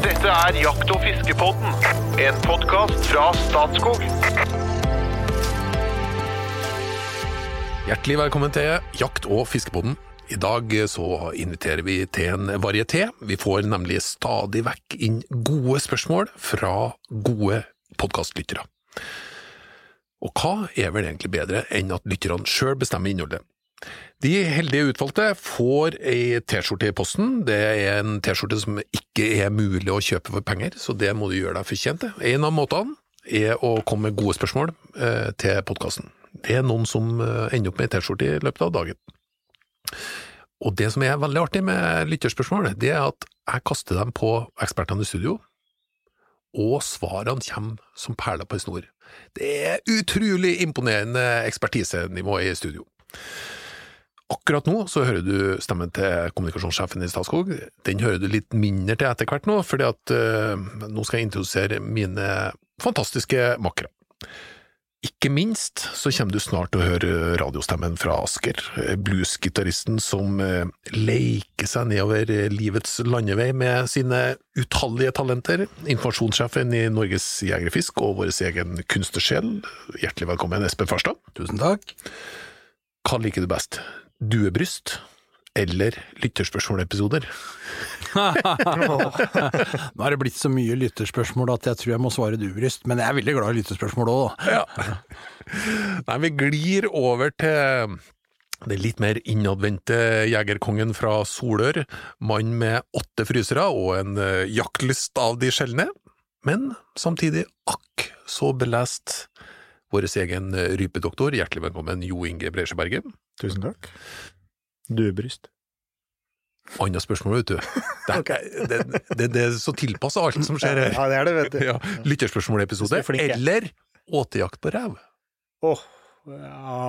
Dette er Jakt- og fiskepodden, en podkast fra Statskog. Hjertelig velkommen til Jakt- og fiskepodden. I dag så inviterer vi til en varieté. Vi får nemlig stadig vekk inn gode spørsmål fra gode podkastlyttere. Og hva er vel egentlig bedre enn at lytterne sjøl bestemmer innholdet? De heldige utvalgte får ei T-skjorte i posten. Det er en T-skjorte som ikke er mulig å kjøpe for penger, så det må du gjøre deg fortjent til. En av måtene er å komme med gode spørsmål eh, til podkasten. Det er noen som eh, ender opp med ei T-skjorte i løpet av dagen. Og det som er veldig artig med lytterspørsmål, det er at jeg kaster dem på ekspertene i studio, og svarene kommer som perler på en snor. Det er utrolig imponerende ekspertisenivå i studio. Akkurat nå så hører du stemmen til kommunikasjonssjefen i Statskog. Den hører du litt mindre til etter hvert nå, fordi at uh, nå skal jeg introdusere mine fantastiske makkere. Ikke minst så kommer du snart til å høre radiostemmen fra Asker, bluesgitaristen som uh, leker seg nedover livets landevei med sine utallige talenter, informasjonssjefen i Norges Jegerfisk og vår egen kunstnersjel. Hjertelig velkommen, Espen Farstad. Tusen takk. Hva liker du best? duebryst eller lytterspørsmålepisoder? Nå er det blitt så mye lytterspørsmål at jeg tror jeg må svare duebryst, men jeg er veldig glad i lytterspørsmål òg, da. Ja. Nei, vi glir over til det litt mer innadvendte jegerkongen fra Solør, mann med åtte frysere og en eh, jaktlyst av de sjeldne, men samtidig akk så belest. Vår egen eh, rypedoktor, hjertelig velkommen Jo Inge Breisjøberget. Tusen takk. Duebryst. Annet spørsmål, vet du. Det er, okay. det, det, det er så tilpassa alt som skjer her. Ja, det er det, vet du. Ja, Lytterspørsmålepisode, eller åtejakt på ræv. Åh, oh, ja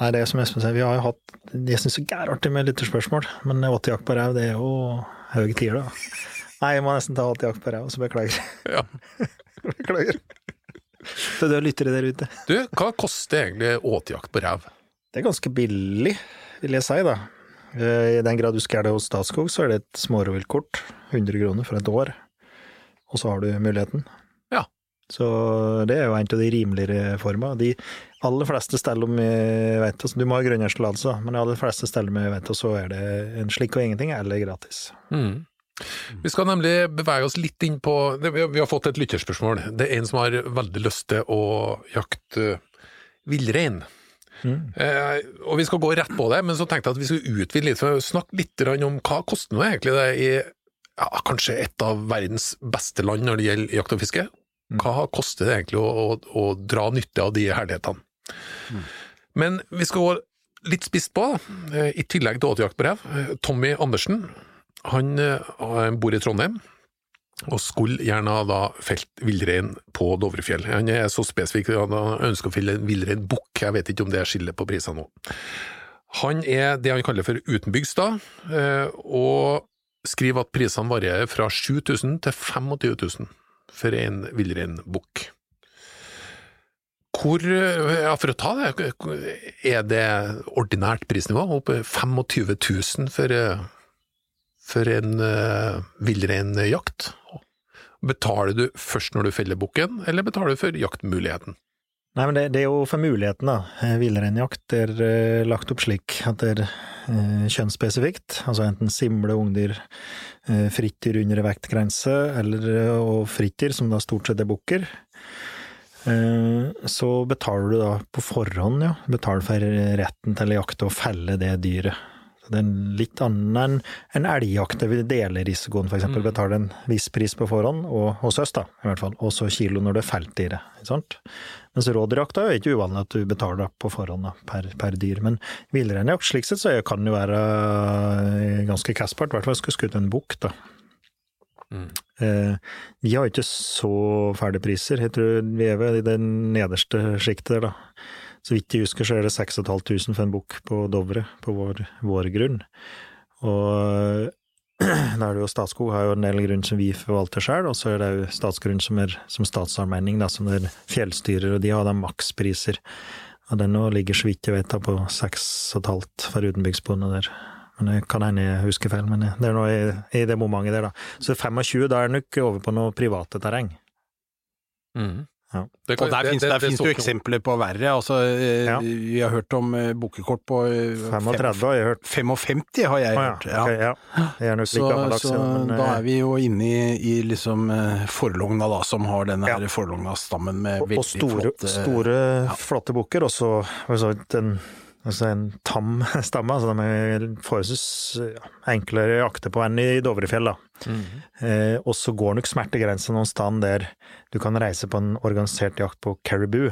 Nei, det er som Espen sier, vi har jo hatt Jeg syns det er artig med lytterspørsmål, men åtejakt på ræv, det er jo høy tid, da. Nei, jeg må nesten ta åtejakt på ræv, så beklager. Ja. beklager. Så du lyttere der ute. Du, hva koster egentlig åtejakt på rev? Det er ganske billig, vil jeg si, da. I den grad du skal gjøre det hos Statskog, så er det et smårovviltkort, 100 kroner for et år, og så har du muligheten. Ja. Så det er jo en av de rimeligere former. De aller fleste steller vi vet, altså, du må ha grunneierstillatelse, men de aller fleste steller vi vet, så er det en slikk og ingenting, eller gratis. Mm. Vi skal nemlig bevege oss litt inn på Vi har fått et lytterspørsmål. Det er en som har veldig lyst til å jakte villrein. Mm. Eh, og vi skal gå rett på det, men så tenkte jeg at vi skulle utvide litt, for snakke litt om hva koster nå egentlig det i ja, kanskje et av verdens beste land når det gjelder jakt og fiske? Hva koster det egentlig å, å, å dra nytte av de herlighetene? Mm. Men vi skal gå litt spisst på, i tillegg til åtejakt på rev. Tommy Andersen han bor i Trondheim, og skulle gjerne ha felt villrein på Dovrefjell. Han er så spesifikk at han ønsker å felle en villreinbukk, jeg vet ikke om det er skillet på prisene nå. Han er det han kaller for utenbygds da, og skriver at prisene varierer fra 7000 til 25 000 for en villreinbukk. Hvor, ja, for å ta det, er det ordinært prisnivå? Opp 25 000 for for en uh, villreinjakt? Betaler du først når du feller bukken, eller betaler du for jaktmuligheten? Nei, men det, det er jo for muligheten, da. Villreinjakt er uh, lagt opp slik at det er uh, kjønnsspesifikt, altså enten simle ungdyr, uh, frittdyr under vektgrense, eller og frittdyr, som da stort sett er bukker. Så betaler du da på forhånd, ja. Betaler for retten til å jakte og felle det dyret. Det er litt annen enn en elgjakt, der vi deler risikoen, f.eks. Mm. Betaler en viss pris på forhånd, og hos oss da, i hvert fall, og så kilo når du er felt i det. ikke sant? Mens rådyrjakta er ikke uvanlig at du betaler på forhånd da, per, per dyr. Men villreinjakt, slik sett, så kan det jo være ganske kastbart, i hvert fall skulle skutt en bukk, da. Mm. Eh, vi har ikke så fæle priser, jeg tror vi er ved i det nederste sjiktet der, da. Så vidt jeg husker, så er det 6500 for en bukk på Dovre, på vår, vår grunn. Og da er det jo Statskog har jo en del grunn som vi forvalter sjøl, og så er det jo Statsgrunn som er som statsallmenning, da, som er fjellstyrer, og de har da makspriser. Og den nå ligger så vidt jeg vet da på 6,5 for utenbygdsbonde der. Men det kan hende jeg husker feil, men det er noe i, i det momentet der, da. Så 25, da er det nok over på noe private terreng. Mhm. Ja. Det Og der finnes det- der det jo eksempler på verre. Altså, eh, Ja. Vi har hørt om eh, bookekort på eh, 35 har jeg hørt. 55 har jeg hørt. hørt. ja, Okay, ja. Jeg er Så, gammeldags, så ja, men da eh, er vi jo inne i, i liksom eh, Forlogna, da, som har denne Ja. her Forlogna-stammen med og, veldig og store, flotte store flotte bukker, og så for en, altså en tam stamme. Altså de er forholdsvis enklere å jakte på enn i Dovrefjell, da. Mhm. Eh, og så går nok smertegrensen noen sted der du kan reise på en organisert jakt på caribou.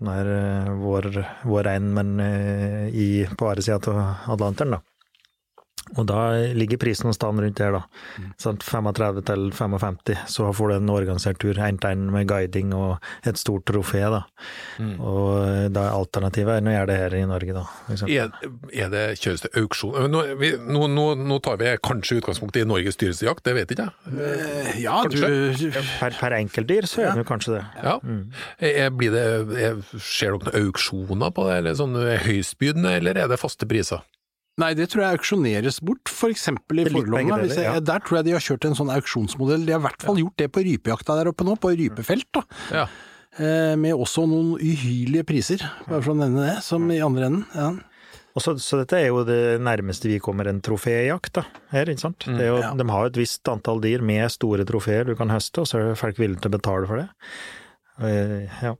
Den er eh, vår, vår rein, men eh, i, på andre sida av Atlanteren, da. Og da ligger prisen noen sted rundt der, da. Sånn 35 til 55, så får du en organisert tur, én til med guiding og et stort trofé, da. Mm. Og eh, da er alternativet enn å gjøre det her i Norge, da. Er, er det kjøres det auksjon Øh, nå, vi, nå, nå, nå tar vi kanskje utgangspunkt i Norges dyreste jakt, det vet ikke jeg. Eh, Ja, du Per, per enkeltdyr så er det jo kanskje det. Ja. Er, blir det, er, skjer det noen auksjoner på det, eller sånn høystbydende, eller er det faste priser? Nei, det tror jeg auksjoneres bort, for eksempel i Det deler, ja. Der tror jeg de har kjørt en sånn auksjonsmodell. De har i hvert fall gjort det på rypejakta der oppe nå, på rypefelt. da. Ja. Eh, Med også noen uhyrlige priser, bare for å nevne det, som i andre enden. Ja. Og så, så dette er jo det nærmeste vi kommer en troféjakt da, her, ikke sant? Det er jo, ja. De har et visst antall dyr med store trofeer du kan høste, og så er folk villige til å betale for det. Eh, Ja.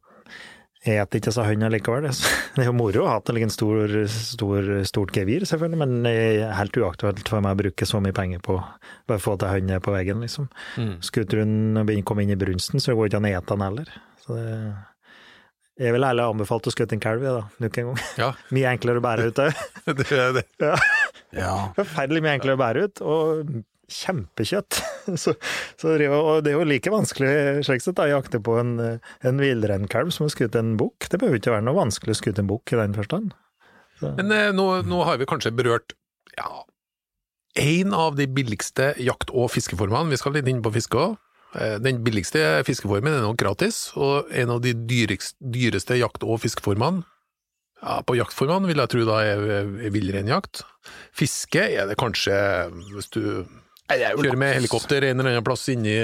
Jeg spiser ikke så hønda likevel. det. Det er jo moro å ha til en stor, stor, stort gevir, selvfølgelig, men det er helt uaktuelt for meg å bruke så mye penger på bare få til hønda på veggen, liksom. Mm. Å komme inn i brunsten, så går det ikke an å ete den heller. Så det, jeg vil heller anbefalt å skutte en kalv, da, nok en gang. Ja, Mye enklere å bære ut òg. det er det. ja. Forferdelig mye enklere å bære ut, og kjempekjøtt. Så, så det er jo- det er jo like vanskelig slik sett å jakte på en, en villreinkalv som å skutte en bukk. Det behøver ikke være noe vanskelig å skutte en bukk i den forstand. Men eh, nå, nå har vi kanskje berørt ja, en av de billigste jakt- og fiskeformene. Vi skal litt inn på fiske òg. Den billigste fiskeformen er nok gratis, og en av de dyreste, dyreste jakt- og fiskeformene ja, på jaktformene vil jeg tro da er, er villreinjakt. Fiske er det kanskje hvis du Kjører med helikopter en eller annen plass inni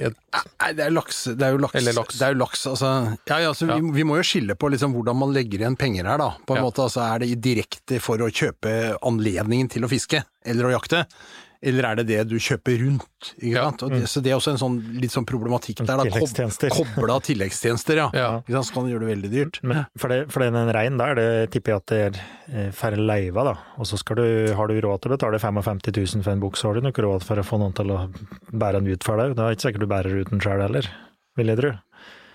et Nei, det er laks. Det er jo laks. Eller laks. Det er jo laks, altså. Ja, ja, altså Ja. Vi, vi må jo skille på liksom hvordan man legger igjen penger her, da. På en måte, altså Er det direkte for å kjøpe anledningen til å fiske, eller å jakte? Eller er det det du kjøper rundt? Ikke Ja. det, så det er også en sånn, litt sånn problematikk der. Tilleggstjenester. Kobla tilleggstjenester, ja. Ja. Ikke sant? Så kan det gjøre det veldig dyrt. Men for, det, for den reinen der, det tipper jeg at det er eh, færre leiva, da. Og så skal du, har du råd til å betale 55 000 for en bukse, har du nok råd for å få noen til å bære den ut for deg. Da er det ikke sikkert du bærer ut den sjøl heller, vil jeg tro.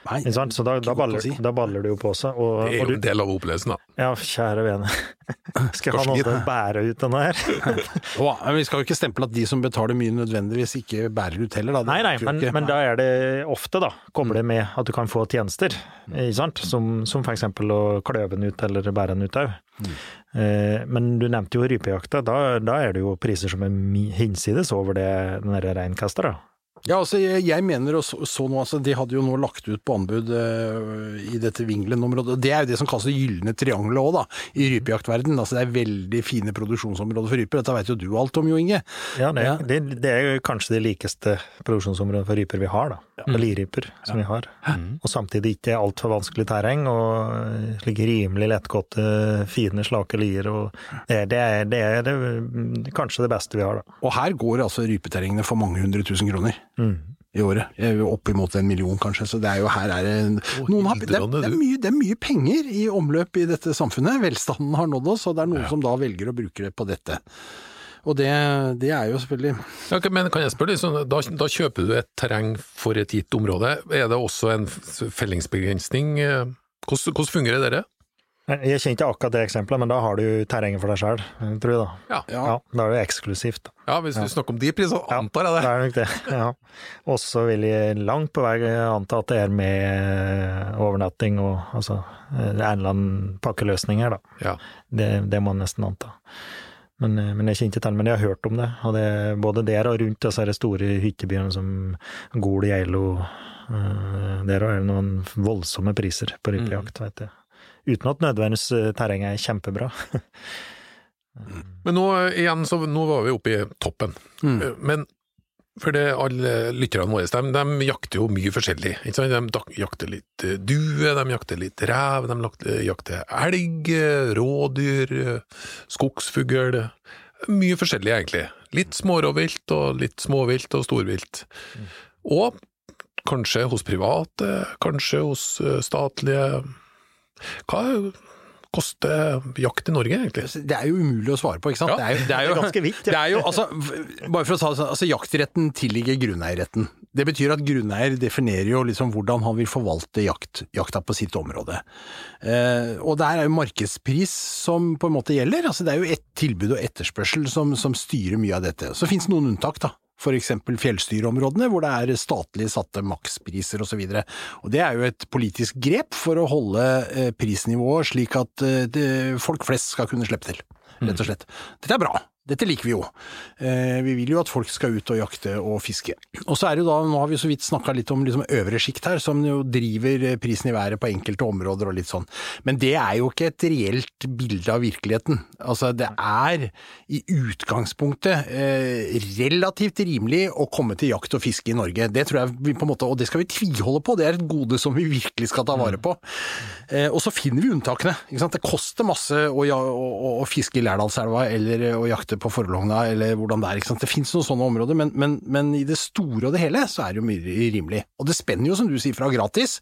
Nei, Ikke sant? Så da, da, baller, si. da baller det jo på seg. Og, Det er og jo du, en del av opplevelsen, da. ja, kjære vene. Skal jeg ha noen til å bære ut denne her? oh, men vi skal jo ikke stemple at de som betaler mye nødvendigvis ikke bærer ut heller, da. Det Nei, nei, men, men da er det ofte, da, kommer det med at du kan få tjenester, ikke sant? Som, som eksempel å kløve den ut eller bære den ut òg. Mm. men du nevnte jo rypejakta, da, da er det jo priser som er hinsides over det den der reinkasta, da. Ja, altså jeg, jeg mener og så, nå, altså de hadde jo nå lagt ut på anbud uh, i dette Vingelen-området. Det er jo det som kalles det gylne triangelet òg, da, i rypejaktverden. Altså det er veldig fine produksjonsområder for ryper. Dette vet jo du alt om, Jo Inge. Ja, det, Ja. Det, det er jo kanskje det likeste produksjonsområdet for ryper vi har, da. Ja. liryper som vi har. Og samtidig ikke altfor vanskelig terreng, og slik rimelig lettgåtte, fine, slake lier. Det, det, er, det er det, kanskje det beste vi har, da. Og her går altså rypeterrengene for mange hundre tusen kroner. I året. Oppimot en million, kanskje. Så det er jo her er noen har, det, er, det, er mye, det er mye penger i omløp i dette samfunnet. Velstanden har nådd oss, og det er noen som da velger å bruke det på dette. Og det, det er jo selvfølgelig okay, men kan jeg spørre, liksom, da, da kjøper du et terreng for et gitt område. Er det også en fellingsbegrensning? eh? Hvordan, hvordan fungerer det? Jeg kjenner ikke akkurat det eksempelet, men da har du terrenget for deg sjøl, tror jeg da. Ja, Ja. Ja, da er det eksklusivt. da. ja hvis du snakker om de prisene, Ja, antar jeg Det det. er nok det, ja. Og så vil jeg langt på vei anta at det er med overnatting og altså det er en eller annen pakkeløsning her, da. Ja. Det, det må man nesten anta. Men, eh, men jeg kjenner ikke til men jeg har hørt om det. Og det er både der og rundt disse det store hyttebyene som Gol, Geilo eh, Der er det noen voldsomme priser på rypejakt, vet jeg. Uten at nødvendigvis eh, terrenget er kjempebra. Men nå eh, igjen, så nå var vi oppe i toppen. Mm. Eh, Men for det, alle lytterne våre, de, de jakter jo mye forskjellig. Ikke sant? De jakter litt due, de jakter litt rev, de jakter, elg, rådyr, skogsfugl. Mye forskjellig, egentlig. Litt smårovvilt og litt småvilt og storvilt. Og kanskje hos private, kanskje hos statlige. Hva koster jakt i Norge, egentlig? Det er jo umulig å svare på, ikke sant? Ja. Det er jo, det er jo, Det er ganske vidt, ja. det er jo altså, bare for å ta det sånn, altså Jaktretten tilligger grunneierretten. Det betyr at grunneier definerer jo liksom hvordan han vil forvalte jakt, jakta på sitt område. Eh, og der er jo markedspris som på en måte gjelder. Altså, det er jo et tilbud og etterspørsel som, som styrer mye av dette. Så finnes noen unntak, da. For eksempel fjellstyreområdene, hvor det er statlig satte makspriser osv. Og, så og det er jo et politisk grep for å holde eh, prisnivået slik at eh, folk flest skal kunne slippe til, rett og slett. Dette er bra. Dette liker vi jo. Eh, vi vil jo at folk skal ut og jakte og fiske. Og så er det jo da, nå har vi så vidt snakka litt om liksom øvre sjikt her, som jo driver eh, prisen i været på enkelte områder og litt sånn. Men det er jo ikke et reelt bilde av virkeligheten. Altså det er i utgangspunktet eh, relativt rimelig å komme til jakt og fiske i Norge. Det tror jeg vi på en måte, og det skal vi tviholde på. Det er et gode som vi virkelig skal ta vare på. Eh, og så finner vi unntakene. Det koster masse å, å, å, å fiske i Lærdalselva eller å jakte på Forlogna eller hvordan det er. Ikke sant? Det finnes noen sånne områder, men, men, men i det store og det hele så er det jo mye rimelig. Og det spenner jo, som du sier, fra gratis.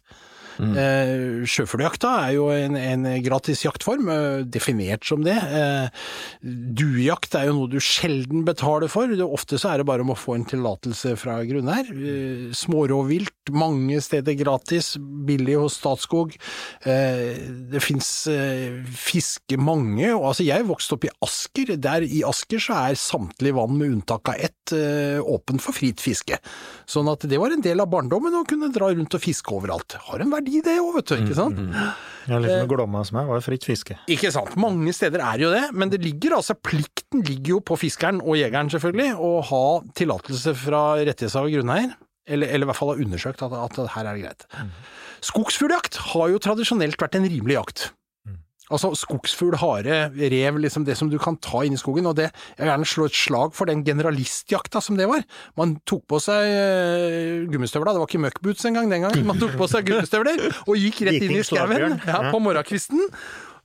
Eh, Sjøfugljakta er jo en, en gratis jaktform, eh, definert som det. Eh, duejakt er jo noe du sjelden betaler for. Ofte så er det bare om å få en tillatelse fra grunneier. Eh, smårovvilt, mange steder gratis, billig hos Statskog. Eh, det fins eh, fiske mange, altså jeg vokste opp i Asker. Der i Asker så er samtlig vann med unntak av ett åpen for fritt fiske. Sånn at det var en del av barndommen å kunne dra rundt og fiske overalt. Har en verdi det òg, vet du. Ikke sant? Ja, litt med Glomma som er, var fritt fiske. Ikke sant. Mange steder er jo det, men det ligger altså, plikten ligger jo på fiskeren og jegeren selvfølgelig, å ha tillatelse fra rettighetshaver grunneier. Eller, eller i hvert fall ha undersøkt at, at her er det greit. Skogsfugljakt har jo tradisjonelt vært en rimelig jakt. Altså skogsfugl, hare, rev, liksom det som du kan ta inn i skogen. Og det, jeg vil gjerne slå et slag for den generalistjakta som det var. Man tok på seg uh, gummistøvler, det var ikke muckboots engang den gangen. Man tok på seg gummistøvler og gikk rett inn i skauen ja, på morgenkvisten.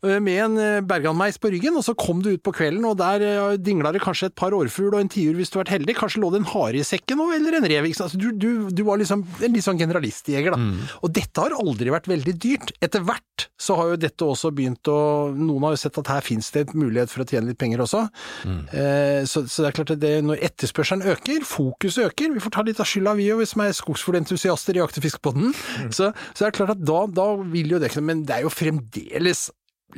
Eh, Med en eh, berganmeis på ryggen, og så kom du ut på kvelden, og der eh, dingla det kanskje et par årfugl og en tiur hvis du har vært heldig. Kanskje lå det en hare i sekken òg, eller en rev. Altså, du, du, du var liksom en litt sånn generalistjeger, da. Og dette har aldri vært veldig dyrt. Etter hvert så har jo dette også begynt å Noen har jo sett at her finnes det et mulighet for å tjene litt penger også. Eh, så, så det er klart at det, når etterspørselen øker, fokuset øker, vi får ta litt av skylda vi òg, vi som er skogsfuglentusiaster i Jakt- og fiskepodden, så, så er klart at da, da vil jo det Men det er jo fremdeles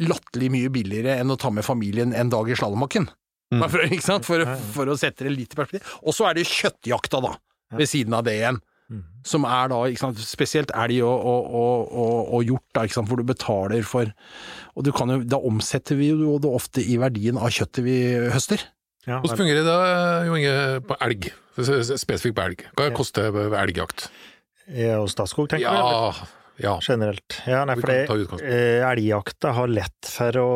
latterlig mye billigere enn å ta med familien en dag i slalåmbakken. Mm. For, ikke sant? For, for å sette det litt i perspektiv. Og så er det kjøttjakta, da, ved siden av det igjen. Som er da ikke sant, spesielt elg og, og, og, og, hjort, da, ikke sant, hvor du betaler for Og du kan jo, da omsetter vi jo det ofte i verdien av kjøttet vi høster. Ja, Hvordan fungerer det da, Jo Inge, på elg? Spesifikt på elg. Hva koster elgjakt? Hos Statskog, tenker du? Ja, ja. Generelt. Ja, nei, for det, eh, elgjakta har lett for å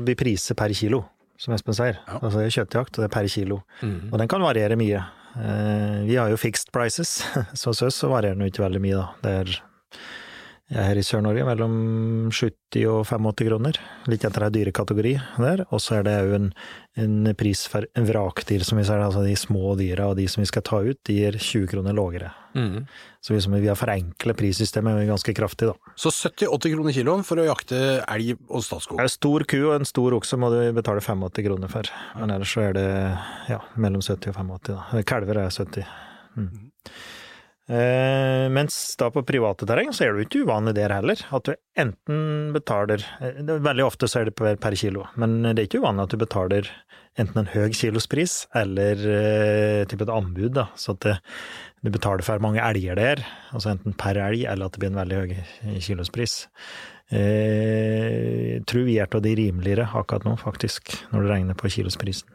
bli priset per kilo, som Espen sier. Altså det er kjøttjakt, og det er per kilo. Mm. Og den kan variere mye. Eh, vi har jo fixed prices, så hos oss så varierer den jo ikke veldig mye, da. Det er her i Sør-Norge mellom 70 og 85 kroner, litt etter ei dyrekategori der. Og så er det òg en, en pris for vrakdyr, som vi ser, altså de små dyra og de som vi skal ta ut, de gir 20 kroner lavere. Mm. Så vi, vi har forenklet prissystemet ganske kraftig, da. Så 70-80 kroner kiloen for å jakte elg og Statskog. En stor ku og en stor okse må du betale 85 kroner for, men ellers så er det ja, mellom 70 og 85, da. Kalver er 70. Mm. Eh, mens da på private terreng så er det jo ikke uvanlig der heller, at du enten betaler eh, Veldig ofte så er det per, per kilo, men det er ikke uvanlig at du betaler enten en høy kilospris eller eh, typ et anbud, da, så at du betaler for mange elger der, altså enten per elg eller at det blir en veldig høy kilospris. Eh, tror vi er av de rimeligere akkurat nå, faktisk, når du regner på kilosprisen.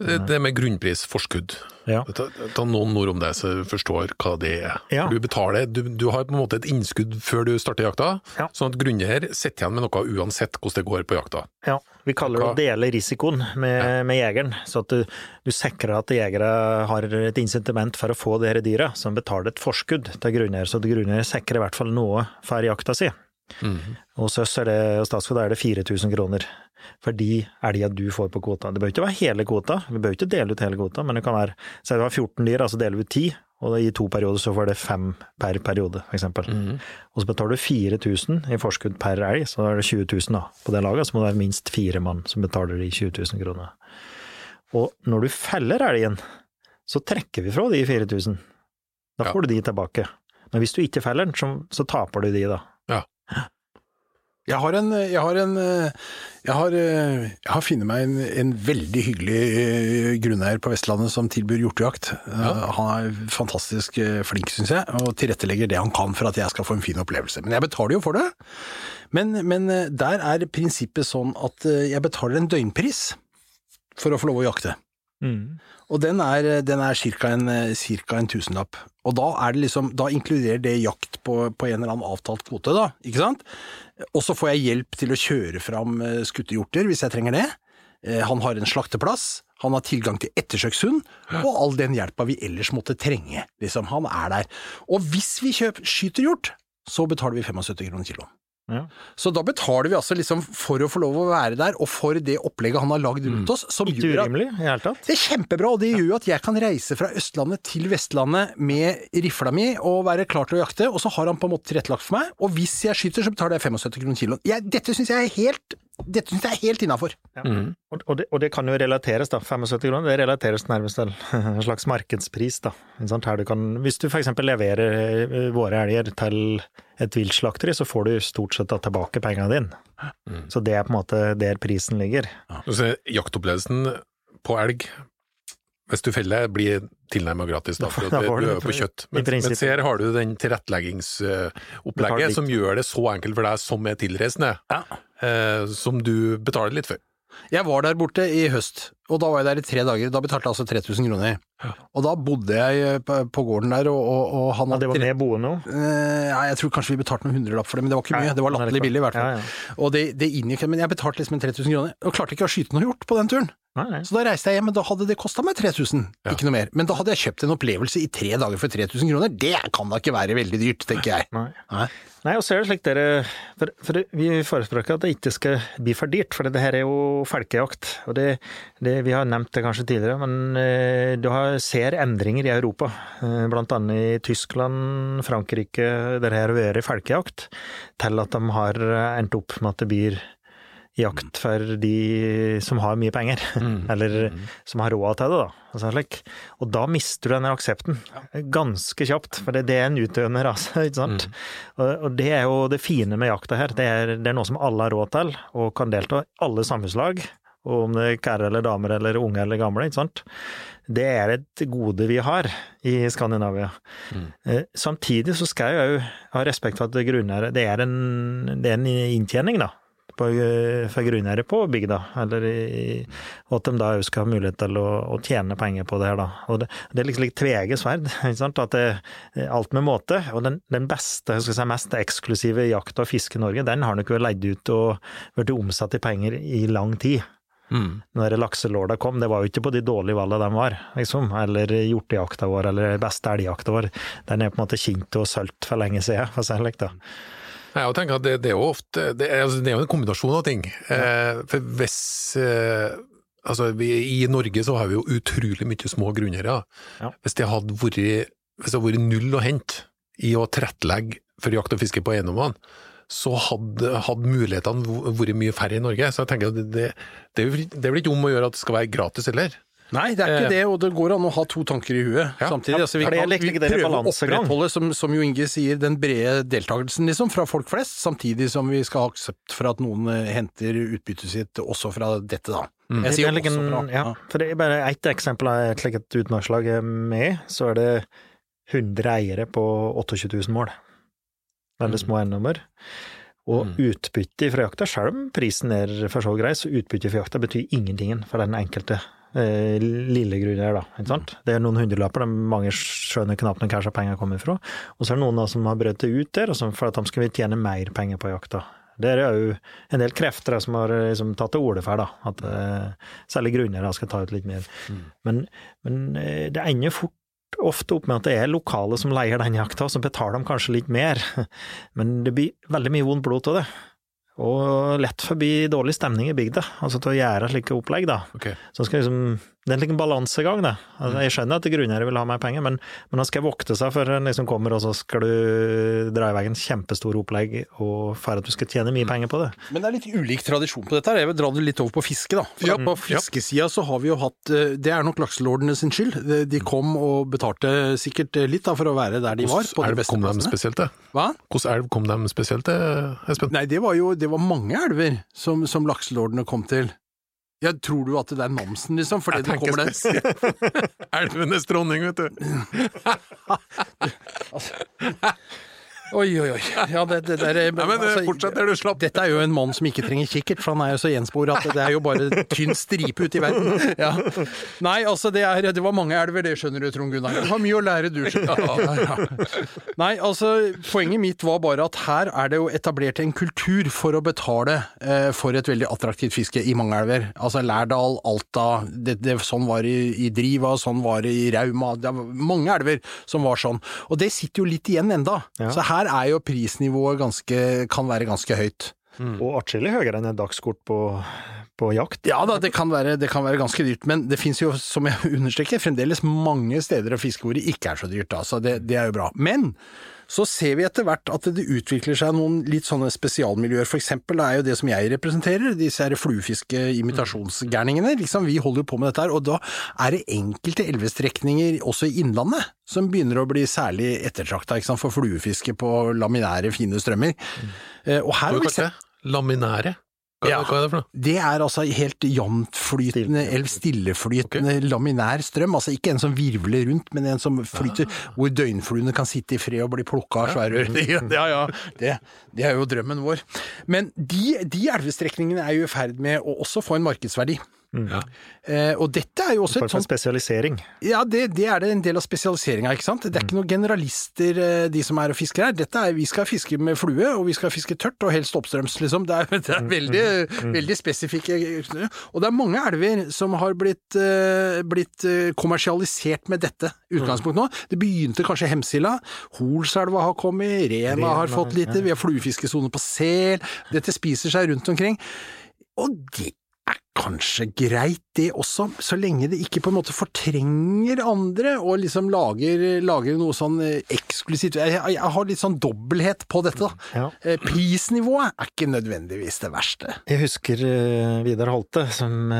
Det, det med grunnprisforskudd. Ja. Ta, ta noen ord om det, så forstår hva det er. Ja. Du betaler, du, du har på en måte et innskudd før du starter jakta, Ja. sånn at grunneier sitter igjen med noe uansett hvordan det går på jakta. Ja, vi kaller det å dele risikoen med, med jegeren, så at du, du sikrer at jegere har et incitament for å få disse dyra, som betaler et forskudd til grunneier, så grunneier sikrer i hvert fall noe for jakta si. Og så er det, og Statskog er det 4000 kroner for de elga du får på kvota. Det bør ikke være hele kvota, vi bør ikke dele ut hele kvota, men det kan være Si du har 14 dyr, altså deler vi ut 10, og i to perioder så får det fem per periode, for eksempel. Og så betaler du 4000 i forskudd per elg, så er det 20 000 da, på det laget, så må det være minst fire mann som betaler de 20 000 kronene. Og når du feller elgen, så trekker vi fra de 4000. Da Ja. får du de tilbake. Men hvis du ikke feller den, så, så taper du de, da. Jeg har en Jeg har, en, jeg har, jeg har funnet meg en, en veldig hyggelig eh, grunneier på Vestlandet som tilbyr hjortejakt. Ja. Han er fantastisk eh, flink, syns jeg, og tilrettelegger det han kan for at jeg skal få en fin opplevelse. Men jeg betaler jo for det. Men, men eh, der er prinsippet sånn at eh, jeg betaler en døgnpris for å få lov å jakte. Og den er, den er cirka en, cirka en tusenlapp. Og da det liksom, da inkluderer det jakt på, på en eller annen avtalt kvote, da, ikke sant? Og så får jeg hjelp til å kjøre fram eh, skutte hjorter hvis jeg trenger det. Eh, Han har en slakteplass, han har tilgang til ettersøkshund, og all den hjelpa vi ellers måtte trenge. Liksom, han er der. Og hvis vi kjøper, skyter hjort, så betaler vi 75 kroner kiloen. Ja. Så da betaler vi altså liksom for å få lov å være der, og for det opplegget han har lagd rundt oss, som Ikke gjør at urimelig i det hele tatt. det er kjempebra, og det gjør jo at jeg kan reise fra Østlandet til Vestlandet med rifla mi og være klar til å jakte, og så har han på en måte tilrettelagt for meg, og hvis jeg skyter, så betaler jeg 75 kroner kiloen. Jeg, dette syns jeg er helt dette synes jeg er helt innafor. Og, og, det, og det kan jo relateres, da. 75 kroner, det relateres nærmest til en slags markedspris, da. Her du kan, hvis du f.eks. leverer eh, våre elger til et viltslakteri, så får du stort sett da tilbake pengene dine. Så det er på en måte der prisen ligger. Så jaktopplevelsen på elg, hvis du feller, blir tilnærmet gratis, da, for Da at får du du er på kjøtt. Men, mens her har du den tilretteleggingsopplegget som gjør det så enkelt for deg som er tilreisende, eh, som du betaler litt for. Jeg var der borte i høst, og da var jeg der i tre dager. Da betalte jeg altså 3000 kroner. Og da bodde jeg eh, på, gården der, og, og, og han Ja, det var med boende òg. Eh, ja, jeg tror kanskje vi betalte noen hundrelapp for det, men det var ikke mye. Det var latterlig billig i hvert fall. Ja, ja. Og det, det inngikk, men jeg betalte liksom en 3000 kroner, og klarte ikke å skyte noe hjort på den turen. Nei, nei. Så da reiste jeg hjem, men da hadde det kosta meg 3000, ikke noe mer. Men da hadde jeg kjøpt en opplevelse i tre dager for 3000 kroner. Det kan da ikke være veldig dyrt, tenker jeg. Nei. Nei. Nei, og så er det slik dere For, for vi forespråker at det ikke skal bli for dyrt, for det her er jo folkejakt. Og det, det, vi har nevnt det kanskje tidligere, men eh, du har, ser endringer i Europa. Eh, blant annet i Tyskland, Frankrike, der her har vært folkejakt, til at de har endt opp med at det blir jakt for de som har mye penger, eller som har råd til det, da. Altså. Og da mister du denne aksepten ganske kjapt, for det, er en utøvende rase, ikke sant. Og, og det er jo det fine med jakta her, det er, det er noe som alle har råd til, og kan delta i alle samfunnslag. Og om det er kærer eller damer eller unge eller gamle, ikke sant. Det er et gode vi har i Skandinavia. Mm. Samtidig så skal jeg jo ha respekt for at grunneiere Det er en, det er en inntjening, da på, eh, for grunneiere på bygda, eller i, og at de da skal ha mulighet til å, å tjene penger på det her, da. Og det, det er liksom litt tvege sverd, ikke sant, at det, alt med måte. Og den, den beste, jeg skal si mest eksklusive jakt og fisket i Norge, den har nok vært leid ut og blitt omsatt i penger i lang tid. Når lakselåla kom, det var jo ikke på de dårlige valgene de var, liksom. Eller hjortejakta vår, eller beste elgjakta vår. Den er på en måte kjent og solgt for lenge siden, for slik, da. Jeg tenker at det, det er jo ofte det er, altså, det er jo en kombinasjon av ting. Eh, for hvis eh, Altså, vi, I Norge så har vi jo utrolig mye små grunneiere. Ja. Hvis det hadde vært, hvis det hadde vært null å hente i å tilrettelegge for jakt og fiske på eiendommene, så hadde, hadde mulighetene vært mye færre i Norge. Så jeg tenker at det, det, det, vel ikke om å gjøre at det skal være gratis heller. Nei, det er ikke Eh. det, og det går an å ha to tanker i huet Ja. samtidig. Altså, vi kan vi prøver å opprettholde, som, som jo Inge sier, den brede deltakelsen liksom, fra folk flest, samtidig som vi skal ha aksept for at noen eh, henter utbyttet sitt også fra dette, da. Jeg sier er også fra. ja, for det er bare ett eksempel av et slikt utmarkslag med så er det 100 eiere på 28 000 mål. Veldig små eiendommer. Og utbytte fra jakta, selv om prisen er for så grei, så utbytte fra jakta betyr ingenting for den enkelte Eh, lille grunneier, da. Ikke sant? Det er noen hundrelapper, der mange skjønner knapt hvor penger kommer fra. Og så er det noen da som har brøt det ut der, som, for at de skal tjene mer penger på jakta. Det er jo en del krefter som har liksom, tatt til orde for at eh, særlig grunneiere skal ta ut litt mer. Men, men eh, det ender fort ofte opp med at det er lokale som leier den jakta, så betaler de kanskje litt mer. Men det blir veldig mye vondt blod av det. Og lett forbi dårlig stemning i bygda, altså til å gjøre slike opplegg, da. Okay. Så skal liksom Det er en liten balansegang, det. Altså, jeg skjønner at grunneiere vil ha mer penger, men, men han skal vokte seg før han liksom kommer, og så skal du dra i vei en kjempestor opplegg og for at du skal tjene mye penger på det. Men det er litt ulik tradisjon på dette. her. Jeg vil dra det litt over på fiske, da. For Ja. På fiskesida så har vi jo hatt eh, Det er nok lakselordene sin skyld. De- De kom og betalte sikkert litt da for å være der de var. På de elv kom de spesielt til? Hva? Hvordan elv kom de spesielt til, Espen? Nei, det var jo det var mange elver som, som lakselordene kom til. Ja, tror du at det er Namsen, liksom? Fordi det kommer det spesielt. Elvenes dronning, vet du. Oi, oi, oi. Ja, det, det der, Nei, men altså, fortsett der du slapp. Dette er jo en mann som ikke trenger kikkert, for han er jo så gjenspor at det er jo bare tynn stripe ute i verden. Ja. Nei, altså det, er, det var mange elver, det skjønner du, Trond Gunnar. Du har mye å lære, du. Ja, ja. Nei, altså poenget mitt var bare at her er det jo etablert en kultur for å betale eh, for et veldig attraktivt fiske i mange elver. Altså Lærdal, Alta, det, det, sånn var det i, i Driva, sånn var det i Rauma. Det var mange elver som var sånn. Og det sitter jo litt igjen enda. Ja. Så her er jo prisnivået ganske, kan være ganske høyt. Og atskillig høyere enn et dagskort på, på jakt. Ja da, det kan, være, det kan være ganske dyrt, men det finnes jo, som jeg understreker, fremdeles mange steder å fiske hvor det ikke er så dyrt, da, så det, det er jo bra. Men så ser vi etter hvert at det utvikler seg noen litt sånne spesialmiljøer. For eksempel er jo det som jeg representerer, disse her fluefiske-imitasjonsgærningene. Liksom, vi holder jo på med dette her, og da er det enkelte elvestrekninger også i innlandet som begynner å bli særlig ettertrakta for fluefiske på laminære, fine strømmer. Mm. Og her det? Laminære? Hva, Ja. hva er det for noe? det er altså helt jevntflytende, eller stilleflytende laminær strøm. Altså ikke en som virvler rundt, men en som flyter, hvor døgnfluene kan sitte i fred og bli plukka av svære ørner. Ja, ja, det, det er jo drømmen vår. Men de, de elvestrekningene er jo i ferd med å også få en markedsverdi. Ja. Eh, og dette er jo også et sånt spesialisering. ja, det, det er det en del av spesialiseringa, ikke sant. Det er ikke noen generalister, eh, de som er og fisker her. Dette er, vi skal fiske med flue, og vi skal fiske tørt, og helst oppstrøms, liksom. Det er, det er veldig, veldig spesifikke Og det er mange elver som har blitt, eh, blitt eh, kommersialisert med dette utgangspunktet nå. Det begynte kanskje Hemsila. Holselva har kommet, Rena Rena, har fått lite, vi har fluefiskesone på Sel. Dette spiser seg rundt omkring. Og det er kanskje greit det også, så lenge det ikke på en måte fortrenger andre og liksom lager, lager noe sånn eh, eksklusivt. Jeg, jeg, har litt sånn dobbelthet på dette, da. Ja. Eh, Prisnivået er ikke nødvendigvis det verste. Jeg husker eh, Vidar Holte, som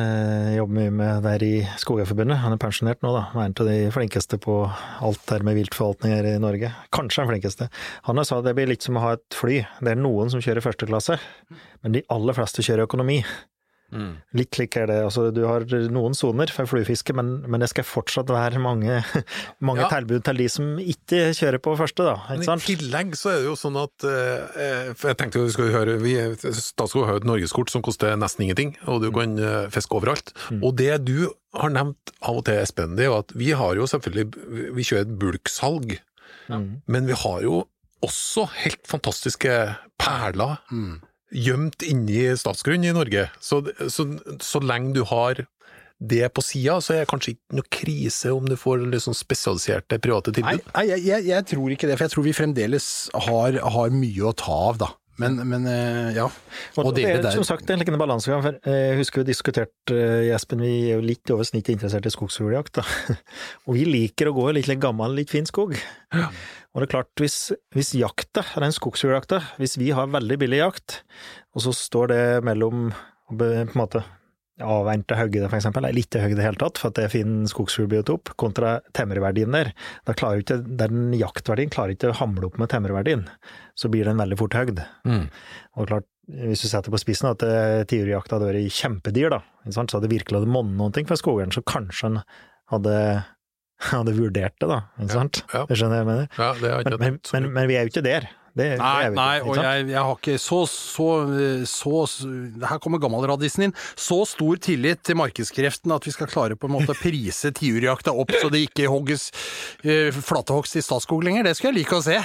jobber mye med der i Skogeierforbundet. Han er pensjonert nå, da. Han er en av de flinkeste på alt der med viltforvaltning her i Norge. Kanskje den flinkeste. Han har sa det blir litt som å ha et fly. Det er noen som kjører første klasse, men de aller fleste kjører økonomi. Litt slik er det. Altså, du har noen soner for fluefiske, men, men det skal fortsatt være mange, mange Ja. tilbud til de som ikke kjører på første, da. Men I tillegg så er det jo sånn at eh, For jeg tenkte jo vi skal høre vi, Statskog har jo et norgeskort som koster nesten ingenting, og du kan eh, fiske overalt. Og det du har nevnt av og til, Espen, det er jo at vi har jo selvfølgelig Vi kjører et bulksalg, men vi har jo også helt fantastiske perler gjemt inni statsgrunn i Norge. Så, så, så lenge du har det på sida, så er det kanskje ikke noe krise om du får sånn spesialiserte private tilbud. nei jeg, jeg, jeg tror ikke det, for jeg tror vi fremdeles har, har mye å ta av, da. Men, men eh, ja. Og, Og det det er der. som sagt en liten balansegang. for eh, Jeg husker vi diskuterte, Jespen, Espen, vi er jo litt over snittet interessert i skogsfugljakt. Og vi liker å gå i litt, gammel, litt fin skog. Og det er klart, hvis, hvis jakta, den skogsfugljakta, hvis vi har veldig billig jakt, og så står det mellom å på en måte avvente høgde, for eksempel, eller ikke høgde i det hele tatt, for at det er fin skogsfuglbiotop, kontra temmerverdien der. Da klarer ikke, den jaktverdien klarer ikke å hamle opp med temmerverdien. Så blir den veldig fort høgd. Mm. Og klart, hvis du setter på spissen at eh, tiurjakta hadde vært kjempedyr, da, så hadde virkelig hadde monnet ting for skogeieren, så kanskje han hadde, hadde vurdert det, da. Ikke sant? ja. Det skjønner jeg mener? Ja, det har jeg Men, men, men, men vi er jo ikke der. Det, Nei, det nei, og jeg, jeg har ikke så, så, så, Her kommer gammelradisen inn. Så stor tillit til markedskreftene at vi skal klare på en måte å prise tiurjakta opp så det ikke hogges uh, flatehogst i Statskog lenger. Det skulle jeg like å se.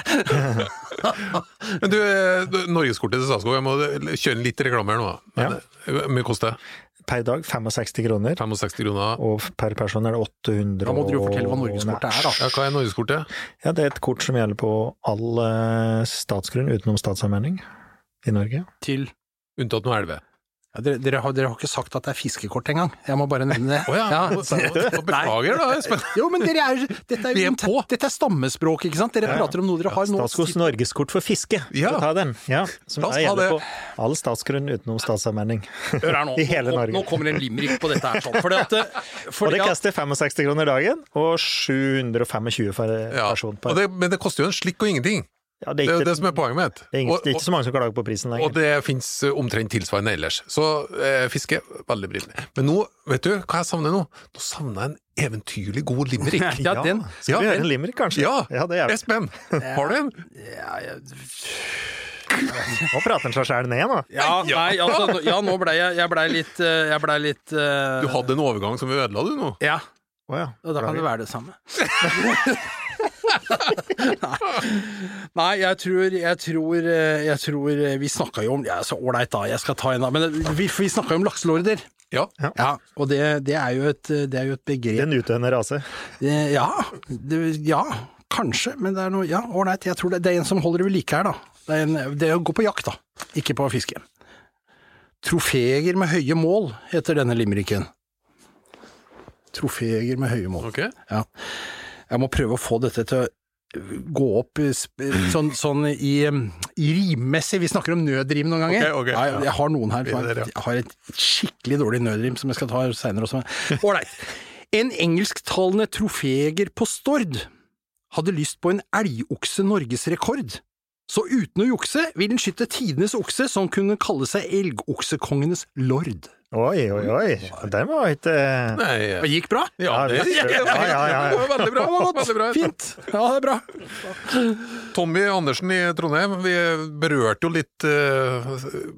Men du, eh, du, Norgeskortet til Statskog, jeg må kjøre litt reklame her nå. Men, eh, Hvor mye koster det? Per dag 65 kroner, 65 kroner. og per person er det 800 Da må du jo fortelle hva norgeskortet er, da. Ja, hva er Norgeskortet? Ja, det er et kort som gjelder på all eh, statsgrunn utenom statsallmenning i Norge. Til Unntatt noe elve. Ja, dere, dere, har, dere har ikke sagt at det er fiskekort engang. Jeg må bare nevne det. Oh, ja, beklager da, Espen. Jo, men dere er, dette, er, er dette er stammespråk, ikke sant? Dere prater om noe dere har nå. Statskogs norgeskort for fiske, Ja. ta den? Ja, som La oss ta gjelder det. på all statsgrunn utenom statsallmenning. I hele nå, Norge. nå kommer en limerick på dette her. Sånn. Fordi at, Og det koster 65 kroner dagen, og 725 for Ja. person. Og Per. det, men det koster jo en slikk og ingenting. Ja, Det det, er ikke, jo er det som er poenget mitt. det er ingen- Og, det er ikke så mange som klager på prisen og det fins omtrent tilsvarende ellers. Så eh, fiske, veldig brillende. Men nå, vet du hva jeg savner nå? Nå savner jeg en eventyrlig god limerick. Ja, den. Skal vi gjøre en limerick, kanskje? Ja, ja det er. Espen, har du en? ja, ja, Nå prater han seg sjæl ned, nå. ja, nei, altså, ja, nå blei jeg, jeg blei litt eh, Jeg ble litt uh... Du hadde en overgang som vi ødela, du nå. Ja, Oh, ja. og da kan det være det samme. Nei, jeg tror Jeg tror, eh, jeg tror eh, Vi snakka jo om Ja, så ålreit, da. Jeg skal ta en, da. Men eh, vi, vi snakka jo om lakselorder. Ja. Ja, og det, det, er jo et, det er jo et begrep Den utdøende rase. Ja, det, ja, kanskje, men det er noe Ja, ålreit, jeg tror det, det er en som holder det ved like her, da. Det er, en, det er å gå på jakt, da, ikke på fiske. Trofeer med høye mål, heter denne limericken. Trofeer med høye mål. Ok. Ja. Jeg må prøve å få dette til å gå opp sånn, sånn i, i rimmessig. Vi snakker om nødrim noen ganger. Okay, okay, ja, jeg, har noen her. Er. Jeg har et skikkelig dårlig nødrim som jeg skal ta seinere også. Ålreit. En engelsktalende troféjeger på Stord hadde lyst på en elgokse norgesrekord. Så uten å jukse vil den skyte tidenes okse som kunne kalle seg elgoksekongenes lord. Oi, oi, oi. Den var ikke Nei, Det gikk bra? ja, det, gikk ja, ja, ja. det var veldig bra. Veldig bra. Fint. Ja, det er bra. Tommy Andersen i Trondheim, vi berørte jo litt eh,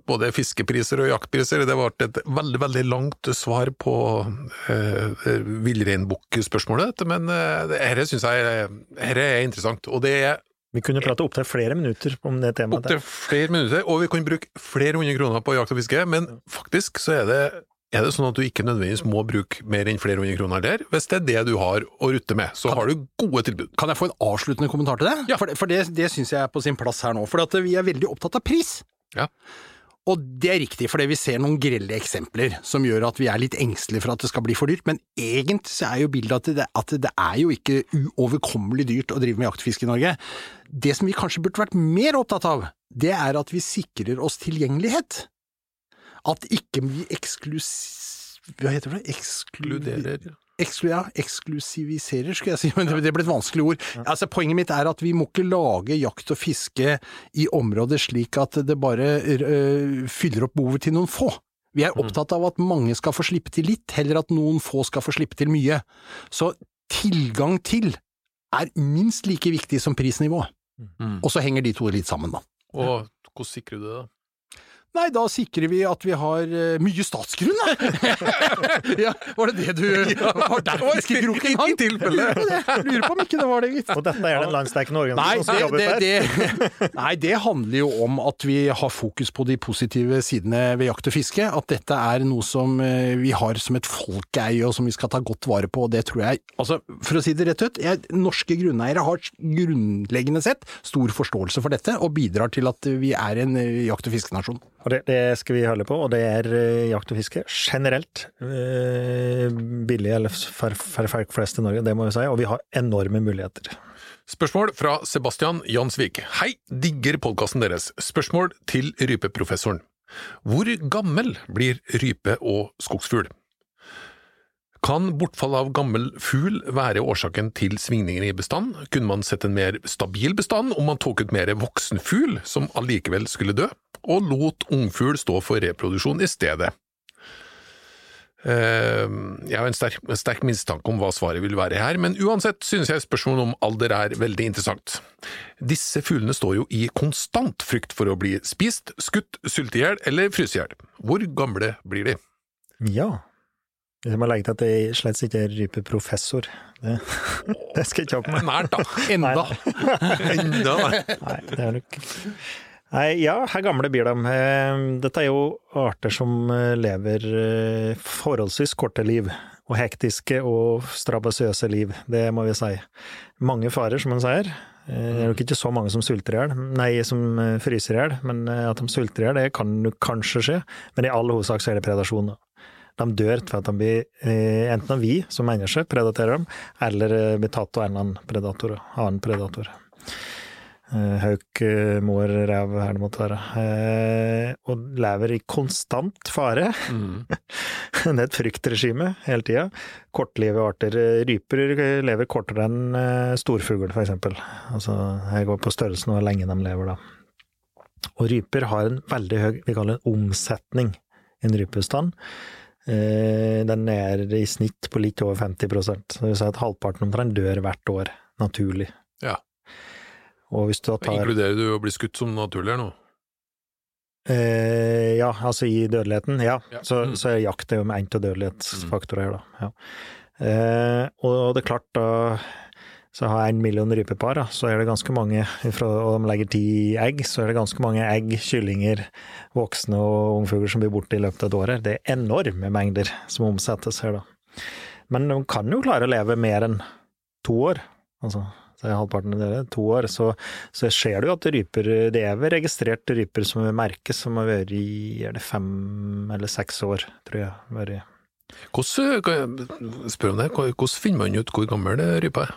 både fiskepriser og jaktpriser. Det ble et veldig, veldig langt svar på uh, villreinbukkspørsmålet, men uh, dette syns jeg dette er interessant. Og det er Vi kunne prate opptil flere minutter om det temaet. opptil flere minutter, og vi kan bruke flere hundre kroner på jakt og fiske, men faktisk så er det er det sånn at du ikke nødvendigvis må bruke mer enn flere hundre kroner der? Hvis det er det du har å rutte med, så har du gode tilbud. Kan jeg få en avsluttende kommentar til det? Ja. For, det- for det, det syns jeg er på sin plass her nå. For at vi er veldig opptatt av pris. Ja. Og det er riktig, fordi vi ser noen grelle eksempler som gjør at vi er litt engstelige for at det skal bli for dyrt. Men egentlig så er jo bildet at det, at det er jo ikke uoverkommelig dyrt å drive med jaktfiske i Norge. Det som vi kanskje burde vært mer opptatt av, det er at vi sikrer oss tilgjengelighet. At ikke vi eksklus... Hva heter det? Eksklu... Eksklu, ja, eksklusiviserer, skulle jeg si, men det det ble et vanskelig ord. Altså, poenget mitt er at vi må ikke lage jakt og fiske i områder slik at det bare øh, fyller opp behovet til noen få. Vi er opptatt av at mange skal få slippe til litt, heller at noen få skal få slippe til mye. Så tilgang til er minst like viktig som prisnivå. Mm. Og så henger de to litt sammen, da. Og hvordan sikrer du det, da? Nei, da sikrer vi at vi har uh, mye statsgrunn, da! ja, var det det du Var derfor fiskekroken hang? I tilfelle. Lurer på om ikke det var det, gitt. Og dette er den landsdekkende organisasjonen som jobber det, der. nei, det handler jo om at vi har fokus på de positive sidene ved jakt og fiske. At dette er noe som eh, vi har som et folkeeie, og som vi skal ta godt vare på. Og det tror jeg altså, For å si det rett ut, jeg, norske grunneiere har grunnleggende sett stor forståelse for dette, og bidrar til at vi er en eh, jakt- og fiskenasjon. Og det, det skal vi holde på, og det er eh, jakt og fiske generelt eh, billig eller for, folk flest i Norge, det må vi si, og vi har enorme muligheter. Spørsmål fra Sebastian Jansvik. Hei, digger podkasten deres. Spørsmål til rypeprofessoren. Hvor gammel blir rype og skogsfugl? Kan bortfall av gammel fugl være årsaken til svingninger i bestand? Kunne man sett en mer stabil bestand om man tok ut mer voksen fugl, som allikevel skulle dø, og lot ungfugl stå for reproduksjon i stedet? Eh, Jeg har en sterk, en sterk mistanke om hva svaret vil være her, men uansett synes jeg spørsmålet om alder er veldig interessant. Disse fuglene står jo i konstant frykt for å bli spist, skutt, sulte i hjel eller fryse i hjel. Hvor gamle blir de? Ja. Jeg må legge til at jeg slett ikke er rypeprofessor. Det, det skal jeg ikke på meg. Nært, da. Enda. Enda. Nei, det er nok Nei, ja, her gamle blir de? Eh, Dette er jo arter som eh, lever eh, forholdsvis korte liv, og hektiske og strabasiøse liv, det må vi si. Mange farer, som man sier. Det er nok ikke så mange som sulter i hjel, nei, som fryser i hjel, men at de sulter i hjel, det kan kanskje skje, men i all hovedsak så er det predasjon. da. De dør for at de blir, eh, enten av vi som mennesker predaterer dem, eller eh, blir tatt av en annen predator, annen predator. Eh, Hauk, eh, mår, rev, her det måtte være. Eh, og lever i konstant fare. Mm. Det er et fryktregime hele tida. Kortlivede arter. Ryper lever kortere enn eh, storfugl, eksempel. Altså, jeg går på størrelsen og hvor lenge de lever, da. Og ryper har en veldig høy, vi kaller det en omsetning, en rypebestand. Eh, Den er i snitt på litt over 50% så det vil si at halvparten omtrent dør hvert år, naturlig. Ja. Og hvis du da tar Inkluderer du å bli skutt som naturlig her nå? Eh, ja, altså i dødeligheten, ja. Ja. Så, Mm. så er jakt en av dødelighetsfaktorer her, da. Ja. Eh, og det er klart, da så har jeg en million rypepar, så er det ganske mange, og de legger ti egg, så er det ganske mange egg, kyllinger, voksne og ungfugler som blir borte i løpet av et år. Det er enorme mengder som omsettes her, da. Men de kan jo klare å leve mer enn to år. Altså, så er halvparten av dere to år, så, så ser du jo at ryper Det er vel registrert ryper som merkes, som har vært i er det fem eller seks år, tror jeg. Vært. Hvordan, spørre om det, hvordan finner man ut hvor gammel rypa er?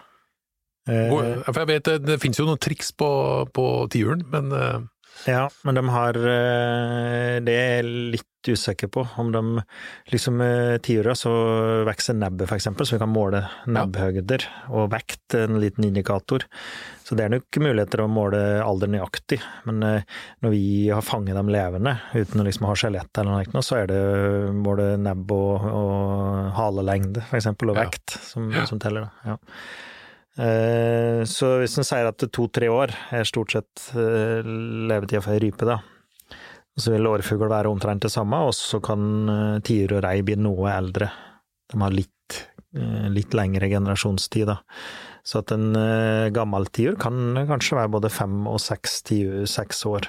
Eh, For jeg vet det, det finnes jo noen triks på, på tiuren, men eh, Ja, men de har eh, Det er litt usikker på. Om de liksom eh, tiåra så vokser nebbet, eksempel, så vi kan måle nebbhøyder og vekt, en liten indikator. Så det er nok muligheter å måle alder nøyaktig. Men eh, når vi har fanget dem levende, uten å liksom ha skjelett eller noe, så er det måle nebb og, og halelengde, eksempel, og vekt som, som teller. Da. Ja. Eh, Så hvis en sier at to-tre år er stort sett eh, levetida for ei rype, da, så vil årfugl være omtrent det samme, og så kan eh, tiur og rei bli noe eldre. De har litt, litt lengre generasjonstid, da. Så at en gammel tiur kan kanskje være både fem og seks, tiur, seks år.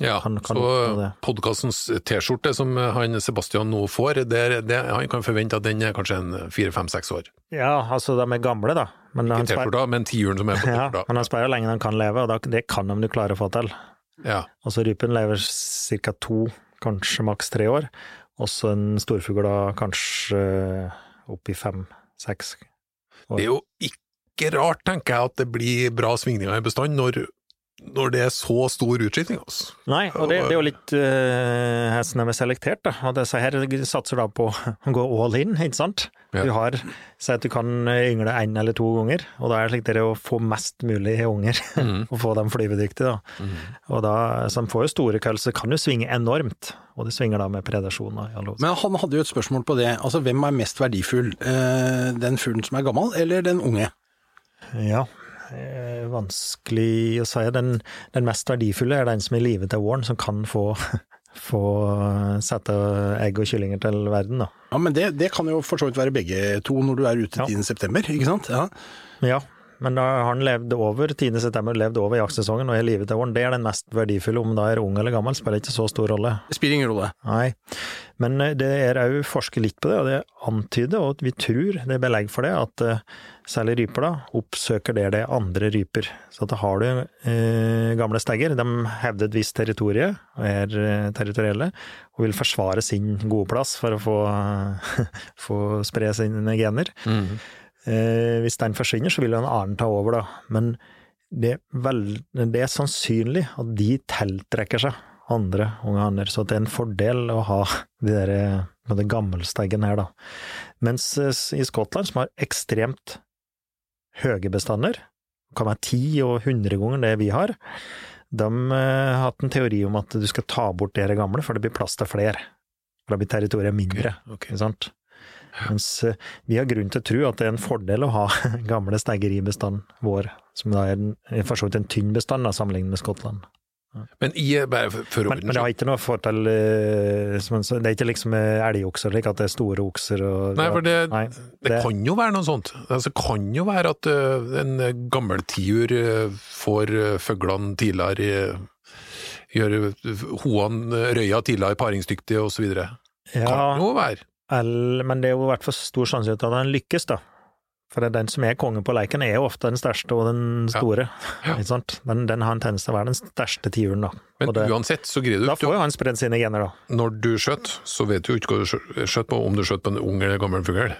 ja. Kan så podkastens T-skjorte som han Sebastian nå får, det, det, han kan forvente at den er kanskje en fire-fem-seks år. Ja, altså de er gamle, da. Men Ikke T-skjorta, men tiuren som er på ja, T-skjorta. men han spør hvor lenge han kan leve, og det kan de jo klare å få til. Ja. Altså rypen lever ca. to, kanskje maks tre år. Også en storfugl da kanskje opp i fem-seks. Det er jo ikke rart, tenker jeg, at det blir bra svingninger i bestand når, når det er så stor utskifting. Altså. Nei, og det, det er jo litt uh, her som de er selektert, da. Og disse her satser da på å gå all in, ikke sant. Ja. Du har Si at du kan yngle én eller to ganger, og da er det slik det å få mest mulig unger, Mm. og få dem flyvedyktige, da. Og da, så de får jo store køll, så kan jo svinge enormt. Og det svinger da med predasjon. Men han hadde jo et spørsmål på det. Altså, hvem er mest verdifull? Uh, den fuglen som er gammel, eller den unge? Ja, eh, vanskelig å si. Den, den mest verdifulle er den som er i live til våren, som kan få, få sette egg og kyllinger til verden, da. Ja, men det, det kan jo for så vidt være begge to når du er ute Ja. 10. september, ikke sant? Ja. Ja, men da har han levd over 10. september, levd over jaktsesongen og er i live til våren. Det er den mest verdifulle, om da er ung eller gammel, spiller ikke så stor rolle. Spiller ingen rolle. Nei, men eh, det er òg forsket litt på det, og det antyder, og vi tror det er belegg for det, at eh, særlig ryper da, oppsøker der det er andre ryper. Så at da har du eh, gamle stegger, de hevder et visst territorie, og er eh, territorielle, og vil forsvare sin gode plass for å få, få spre sine gener. Eh, hvis den forsvinner, så vil en annen ta over, da. Men det er, vel, det er sannsynlig at de tiltrekker seg andre unge hanner, så det er en fordel å ha de der, med det gammelsteggen her, da. Mens eh, i Skottland, som har ekstremt høye bestander, kan være ti og hundre ganger det vi har, de eh, har hatt en teori om at du skal ta bort dere gamle, for det blir plass til flere. For da blir territoriet mindre. Ok. okay. sant? Mens eh, vi har grunn til å tro at det er en fordel å ha gamle steigeribestanden vår, som da er en, er for så vidt en tynn bestand sammenlignet med Skottland. Men i, for, Men, men det har ikke noe forhold eh, som Det er ikke liksom eh, elgokser, slik at det er store okser og Nei, for det, Nei, det kan jo være noe sånt. Altså, det kan jo være at ø, en gammel tiur ø, får fuglene tidligere Gjør ø, røya tidligere paringsdyktige videre. ja, Kan jo være. el- men det er jo i hvert fall stor sannsynlighet at han lykkes, da. For den som er konge på leiken, er jo ofte den største og den store. Ja. Ja. Den, den har en tendens til å være den største tiuren, da. Men Og det, uansett så greier du da får jo han spredd sine gener, da. Når du skjøt, så vet du jo ikke hva du skjøt på, om du skjøt på en ung eller gammel fugl.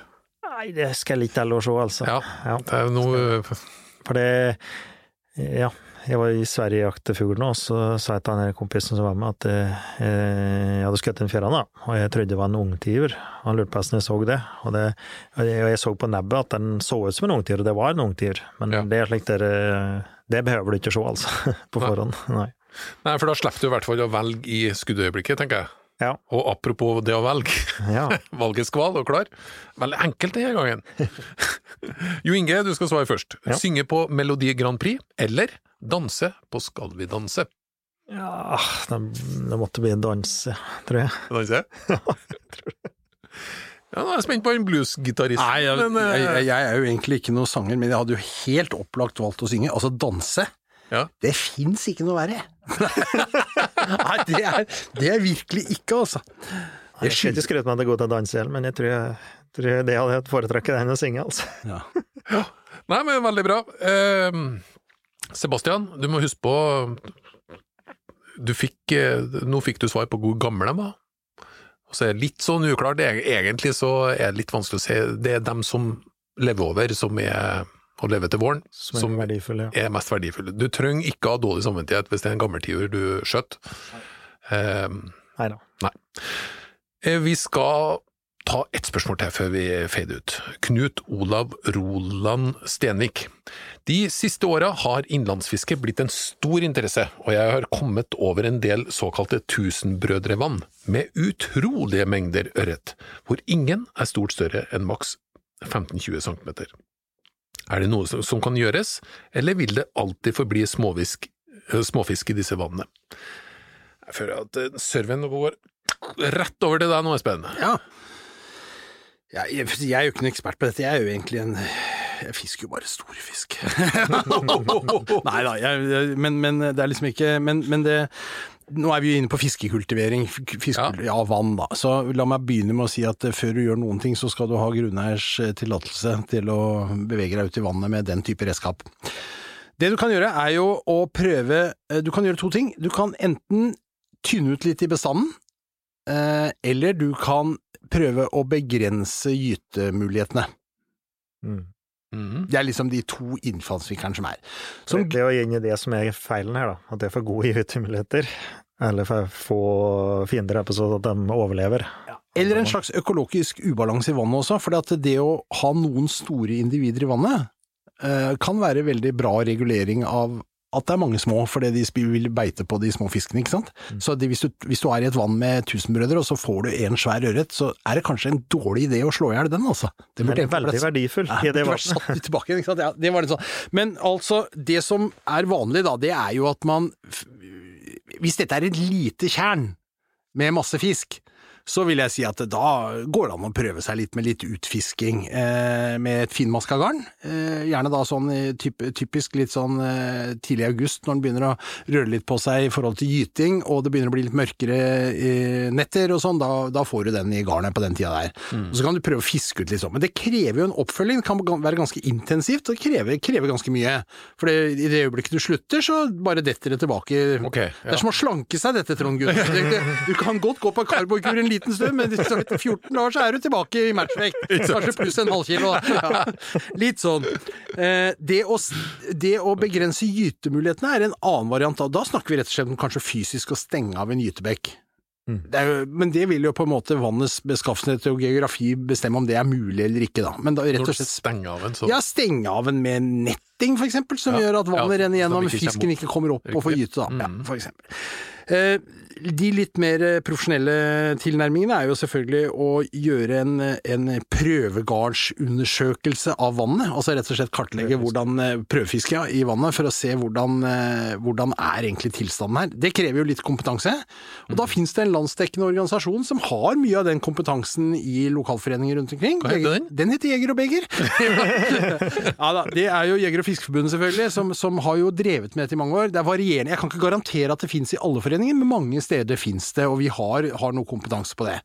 Nei, det skal litt til å se, altså. Ja, Ja. det er noe For det Ja, jeg var i Sverige og jaktet fugl nå, og så sa jeg til han kompisen som var med, at eh, jeg hadde skutt en fjæra, da, og jeg trodde det var en ungtiur. Han lurte på hvordan jeg så det, og, det, og jeg- så på nebbet at den så ut som en ungtiur, og det var en ungtiur. Men Ja. det er slik der, eh, det behøver du ikke se, altså, på forhånd. Nei. Nei, for da slipper du i hvert fall å velge i skuddøyeblikket, tenker jeg. Ja. Og apropos det å velge. Ja. Valget skval og klar. Veldig enkelt denne gangen. Jo Inge, du skal svare først. Ja. Synge på Melodi Grand Prix, eller danse på Skal vi danse? ja det, det måtte bli en dans, tror jeg. Danse? Ja, nå er jeg spent på en bluesgitarist. Nei, jeg, men, eh, jeg, jeg er jo egentlig ikke noen sanger, men jeg hadde jo helt opplagt valgt å synge. Altså danse. Ja. Det fins ikke noe verre. Nei, det er, det er virkelig ikke, altså. Jeg skulle ikke skryte meg at jeg er god til å danse men jeg tror, jeg, tror jeg det hadde jeg foretrekket enn å synge, altså. Ja. Nei, men veldig bra. Eh, Sebastian, du må huske på du fikk, eh, Nå fikk du svar på hvor gamle de var. Og så er det litt sånn uklart. Egentlig så er det litt vanskelig å se. Det er dem som lever over, som er å leve til våren, Som er som verdifull, ja. er mest verdifulle. Du trenger ikke ha dårlig samvittighet hvis det er en gammeltiur du skjøt. Neida. Nei da. Eh, Vi skal ta ett spørsmål til før vi fader ut. Knut Olav Roland Stenvik. De siste åra har innlandsfiske blitt en stor interesse, og jeg har kommet over en del såkalte tusenbrødrevann med utrolige mengder ørret, hvor ingen er stort større enn maks 15-20 cm. Er det noe som- kan gjøres, eller vil det alltid forbli småfisk, eh, småfisk i disse vannene? Jeg føler at eh, serven går rett over til deg nå, Espen. Ja. Ja, jeg, jeg er jo ikke noen ekspert på dette, jeg er jo egentlig en Jeg fisker jo bare store fisk. Nei da, jeg, jeg- men, men det er liksom ikke Men, men det nå er vi jo inne på fiskekultivering, fiskekul- ja. vann da. Så la meg begynne med å si at eh, før du gjør noen ting, så skal du ha grunneiers eh, tillatelse til å bevege deg ut i vannet med den type redskap. Det du kan gjøre er jo å prøve eh, Du kan gjøre to ting. Du kan enten tynne ut litt i bestanden, eller du kan prøve å begrense gytemulighetene. Mm. Mm. Det er liksom de to innfallsvinklene som er. Som, Det det å gjengi det som er feilen her, da. At det er for gode gytemuligheter. Eller for få fiender her på sånn at de overlever. eller en slags økologisk ubalanse i vannet også, for det å ha noen store individer i vannet eh, kan være veldig bra regulering av at det er mange små, fordi de vil beite på de små fiskene, ikke sant. Så de, hvis, du, hvis du er i et vann med tusenbrødre, og så får du en svær ørret, så er det kanskje en dårlig idé å slå i hjel den, altså. Det burde egentlig veldig verdifull Ja, det var satt tilbake ikke sant? Ja, det var litt sånn. Men altså, det som er vanlig da, det er jo at man Hvis dette er et lite tjern med masse fisk, så vil jeg si at da går det an å prøve seg litt med litt utfisking eh, med et finmaska garn. Eh, gjerne da sånn typ, typisk litt sånn eh, tidlig august når den begynner å røre litt på seg i forhold til gyting, og det begynner å bli litt mørkere eh, netter og sånn, da, da får du den i garnet på den tida der. Og så kan du prøve å fiske ut litt sånn. Men det krever jo en oppfølging, det kan være ganske intensivt, og det krever, krever ganske mye. For det, i det øyeblikket du slutter, så bare detter det tilbake. Ok, Det er som å slanke seg dette, Trond Gunnar. Det- Du kan godt gå på karbokur en liten stund, men etter 14 år så er du tilbake i matchvekt. Kanskje pluss en halv kilo. Ja. Litt sånn. Eh, Det å, det å begrense gytemulighetene er en annen variant. Da, snakker vi rett og slett om kanskje fysisk å stenge av en gytebekk. Det er jo, men det vil jo på en måte vannets beskaffenhet og geografi bestemme om det er mulig eller ikke, da. Men da rett og slett Stenge av en, så ja, stenge av en med netting, for eksempel, som Ja. gjør at vannet Ja, renner gjennom, det fisken ikke kommer opp og får gyte, da. Ja, Mm. for eksempel. Eh, De litt mer eh, profesjonelle tilnærmingene er jo selvfølgelig å gjøre en, en prøvegardsundersøkelse av vannet. Altså rett og slett kartlegge hvordan prøvefisket ja, i vannet, for å se hvordan, eh, hvordan er egentlig tilstanden her. Det krever jo litt kompetanse. Og Mm. da finnes det en landsdekkende organisasjon som har mye av den kompetansen i lokalforeninger rundt omkring. Hva heter den? Den heter Jeger og Beger. ja da, Det er jo Jeger- og Fiskerforbundet selvfølgelig, som, som har jo drevet med dette i mange år. Det er varierende. Jeg kan ikke garantere at det finnes i alle foreninger, men mange steder finnes det, og vi har, har noe kompetanse på det.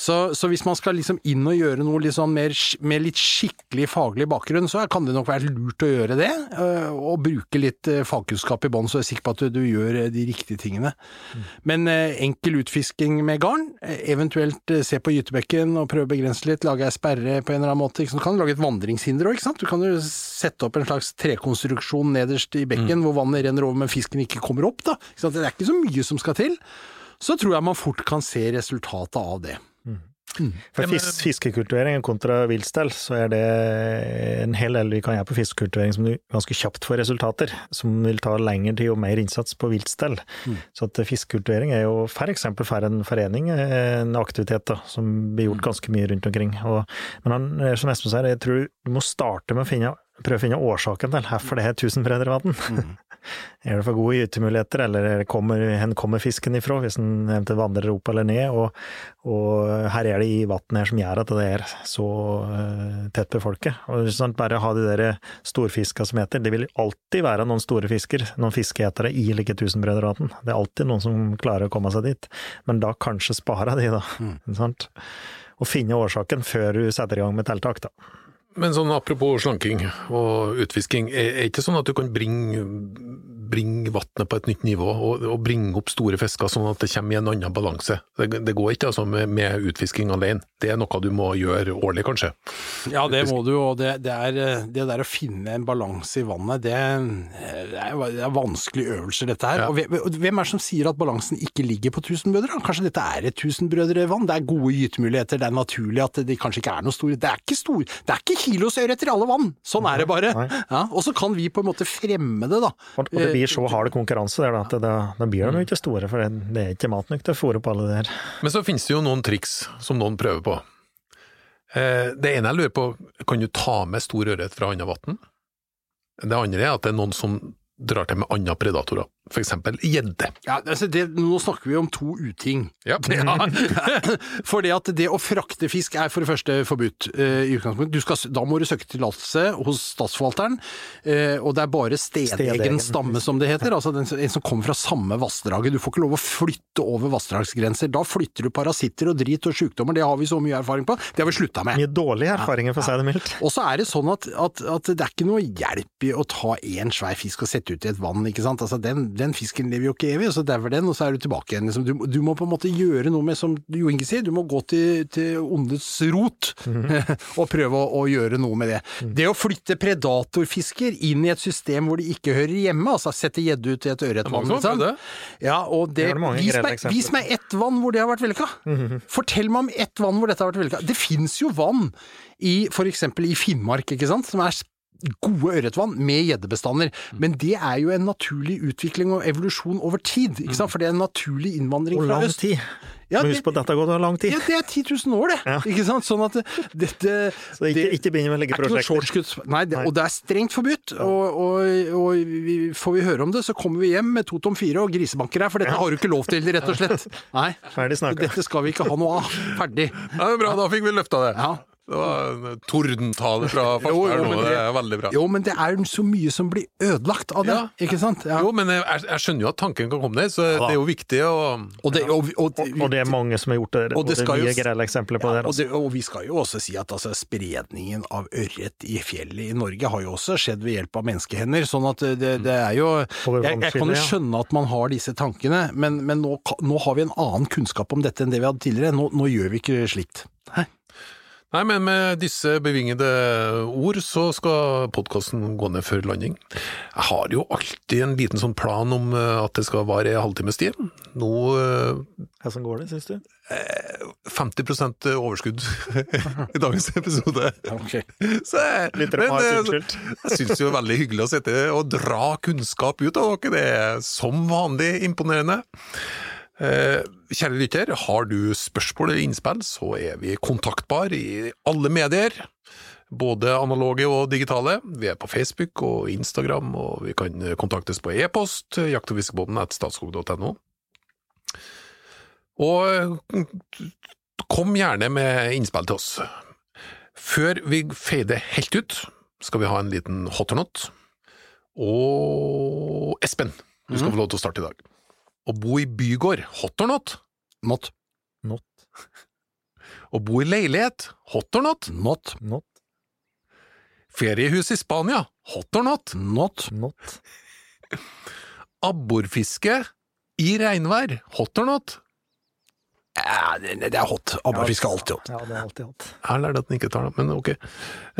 Så, så hvis man skal liksom inn og gjøre noe sånn mer, med litt skikkelig faglig bakgrunn, så kan det nok være lurt å gjøre det, øh, og bruke litt øh, fagkunnskap i bånn, så jeg er sikker på at du, gjør øh, de riktige tingene. Men eh, enkel utfisking med garn, eventuelt se på gytebekken og prøve å begrense litt, lage ei sperre på en eller annen måte. Du kan lage et vandringshinder òg, ikke sant. Du kan jo sette opp en slags trekonstruksjon nederst i bekken hvor vannet renner over, men fisken ikke kommer opp, da. Det er ikke så mye som skal til. Så tror jeg man fort kan se resultatet av det. For Ja, men- fis fiskekultivering kontra viltstell, så er det en hel del vi kan gjøre på fiskekultivering som du ganske kjapt får resultater, som vil ta lengre tid og mer innsats på villstell. Så at fiskekultivering er jo for eksempel for en forening en aktivitet da, som blir gjort ganske mye rundt omkring. Og, men han, eh, som Espen sier, jeg tror du må starte med å finne prøve å finne årsaken til hvorfor det er tusenbrødrevann. Er det for gode gytemuligheter, eller er kommer, kommer fisken ifra, hvis den eventuelt vandrer opp eller ned? Og, og her er det i vannet her som gjør at det er så uh, tett befolket. Og sånn, bare ha de der storfiska som heter, det vil alltid være noen store fisker, noen fiskeetere i like Tusenbrødrevatn. Det er alltid noen som klarer å komme seg dit, men da kanskje spare de, da. Sant? Og finne årsaken før du setter i gang med tiltak, da. Men sånn apropos slanking og utfisking, er det ikke sånn at du kan bringe, bringe vannet på et nytt nivå, og, og bringe opp store fisker sånn at det kommer i en annen balanse? Det, det går ikke altså med, med utfisking alene, det er noe du må gjøre årlig kanskje? Ja, det må du, og det, det, er, det der å finne en balanse i vannet, det, er, det er vanskelige øvelser dette her. Ja. Og hvem, og hvem er det som sier at balansen ikke ligger på tusenbrødre? Kanskje dette er et tusenbrødrevann? Det er gode gytemuligheter, det er naturlig at det kanskje ikke er noe store Det er ikke stor, det er ikke kilosørreter i alle vann! Sånn er det bare. Ja, og så kan vi på en måte fremme det, da. Og det blir så hard konkurranse der, da, at da, da blir de jo ikke store, for det, det er ikke mat nok til å fôre på alle der. Men så finnes det jo noen triks som noen prøver på. Eh, Det ene jeg lurer på, kan du ta med stor ørret fra annet vann? Det andre er at det er noen som drar til med andre predatorer, for eksempel gjedde. Ja, altså det, nå snakker vi om to uting. Ja. For det at det å frakte fisk er for det første forbudt uh, i utgangspunktet. Skal, da må du søke tillatelse hos statsforvalteren, uh, og det er bare stedegen Stedegen. stamme som det heter, altså den, som- en som kommer fra samme vassdraget. Du får ikke lov å flytte over vassdragsgrenser. Da flytter du parasitter og drit og sykdommer, det har vi så mye erfaring på. Det har vi slutta med. Mye dårlige erfaringer, for å si det mildt. Og så er det sånn at, at, at det er ikke noe hjelp i å ta én svær fisk og sette ut i et vann, ikke sant. Altså den, den fisken lever jo ikke evig, og så dauer den, og så er du tilbake igjen. Liksom. Du, du må på en måte gjøre noe med, som Jo Inge sier, du må gå til, til ondets rot og prøve å, å gjøre noe med det. Det å flytte predatorfisker inn i et system hvor de ikke hører hjemme, altså sette gjedde ut i et ørretvann, liksom. Ja, og det, Det det vis, meg, vis meg ett vann hvor det har vært vellykka. Fortell meg om ett vann hvor dette har vært vellykka. Det fins jo vann i eksempel i Finnmark, ikke sant, som er gode ørretvann med gjeddebestander, men det er jo en naturlig utvikling og evolusjon over tid, ikke sant, for det er en naturlig innvandring Og fra lang øst. tid. Ja, det- huske på at dette har gått lang tid. Ja, det er 10 000 år, det. Ikke sant? Sånn at dette Så ikke, ikke begynn med å legge ikke noe prosjekter. Nei, det, og det er strengt forbudt. Og, og, og vi, får vi høre om det, så kommer vi hjem med to tom fire og grisebanker her, for dette har du ikke lov til, rett og slett. Nei, Ferdig snakka. dette skal vi ikke ha noe av. Ferdig. Ja, det er bra, da fikk vi løfta det. Ja. Det var en tordentale fra Farstad nå, det det- er veldig bra. Jo, men det er så mye som blir ødelagt av det, Ja. ikke sant? Ja. Jo, men jeg, jeg skjønner jo at tanken kan komme der, så det er jo viktig å Og, det, og, og, Og det er mange som har gjort det. Og Og det er mye grelle eksempler på Ja, det. og, Altså. det, og vi skal jo også si at altså, spredningen av ørret i fjellet i Norge har jo også skjedd ved hjelp av menneskehender, sånn at det, det er jo jeg, jeg kan jo skjønne at man har disse tankene, men, men nå, nå har vi en annen kunnskap om dette enn det vi hadde tidligere. Nå, nå gjør vi ikke slikt. Hæ? Nei, men med disse bevingede ord så skal podkasten gå ned før landing. Jeg har jo alltid en liten sånn plan om eh, at det skal vare en halvtimes tid. Nå eh, Hvordan går det, syns du? 50% overskudd i dagens episode. Ok. Så jeg, Litt men, eh, unnskyldt. jeg syns jo det er veldig hyggelig å sitte og dra kunnskap ut av dere. Det er som vanlig imponerende. Eh, kjære lytter, har du spørsmål eller innspill, så er vi kontaktbar i alle medier. Både analoge og digitale. Vi er på Facebook og Instagram, og vi kan kontaktes på e-post, jaktofiskebåten etter statskog.no. Og kom gjerne med innspill til oss. Før vi feider helt ut, skal vi ha en liten hot or not. Og Espen, du skal få lov til å starte i dag. Å bo i bygård, hot or not? Not. Not. Å bo i leilighet, hot or not? Not. Not. Feriehus i Spania, hot or not? Not. Not. Abborfiske i regnvær, hot or not? Ja, det, er hot. Abborfiske er alltid hot. Ja, det er alltid hot. Her lærte lært at den ikke tar det, men ok.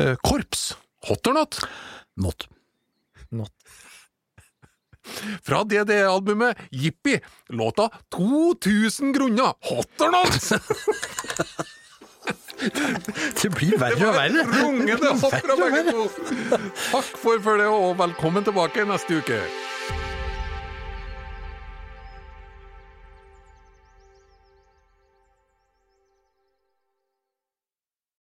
Eh, korps, hot or not? Not. Not. Fra DDE-albumet Jippi, låta 2000 grunner, hot or not? Det blir verre og verre. Rungende hopp fra begge to. Takk for følget, og velkommen tilbake neste uke.